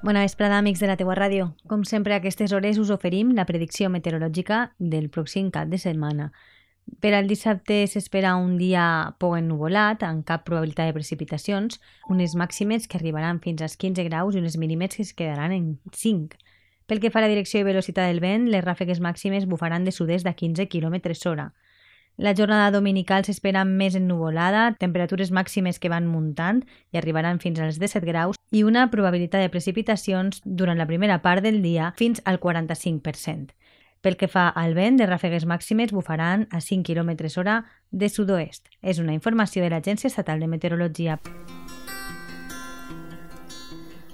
Bona vesprada, amics de la teua ràdio. Com sempre, a aquestes hores us oferim la predicció meteorològica del pròxim cap de setmana. Per al dissabte s'espera un dia poc ennuvolat, amb cap probabilitat de precipitacions, unes màximes que arribaran fins als 15 graus i unes mínimes que es quedaran en 5. Pel que fa a la direcció i velocitat del vent, les ràfegues màximes bufaran de sud-est a 15 km hora. La jornada dominical s'espera més ennuvolada, temperatures màximes que van muntant i arribaran fins als 17 graus i una probabilitat de precipitacions durant la primera part del dia fins al 45%. Pel que fa al vent, de ràfegues màximes bufaran a 5 km hora de sud-oest. És una informació de l'Agència Estatal de Meteorologia.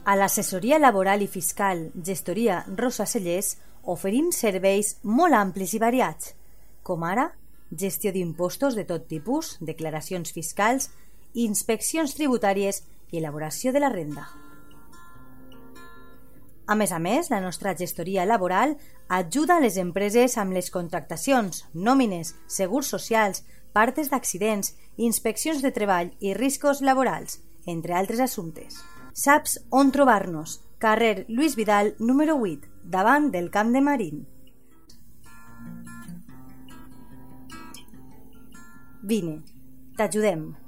A l'assessoria laboral i fiscal Gestoria Rosa Cellers oferim serveis molt amplis i variats, com ara gestió d'impostos de tot tipus, declaracions fiscals, inspeccions tributàries i elaboració de la renda. A més a més, la nostra gestoria laboral ajuda a les empreses amb les contractacions, nòmines, segurs socials, partes d'accidents, inspeccions de treball i riscos laborals, entre altres assumptes. Saps on trobar-nos? Carrer Lluís Vidal, número 8, davant del Camp de Marín. Vine, t'ajudem.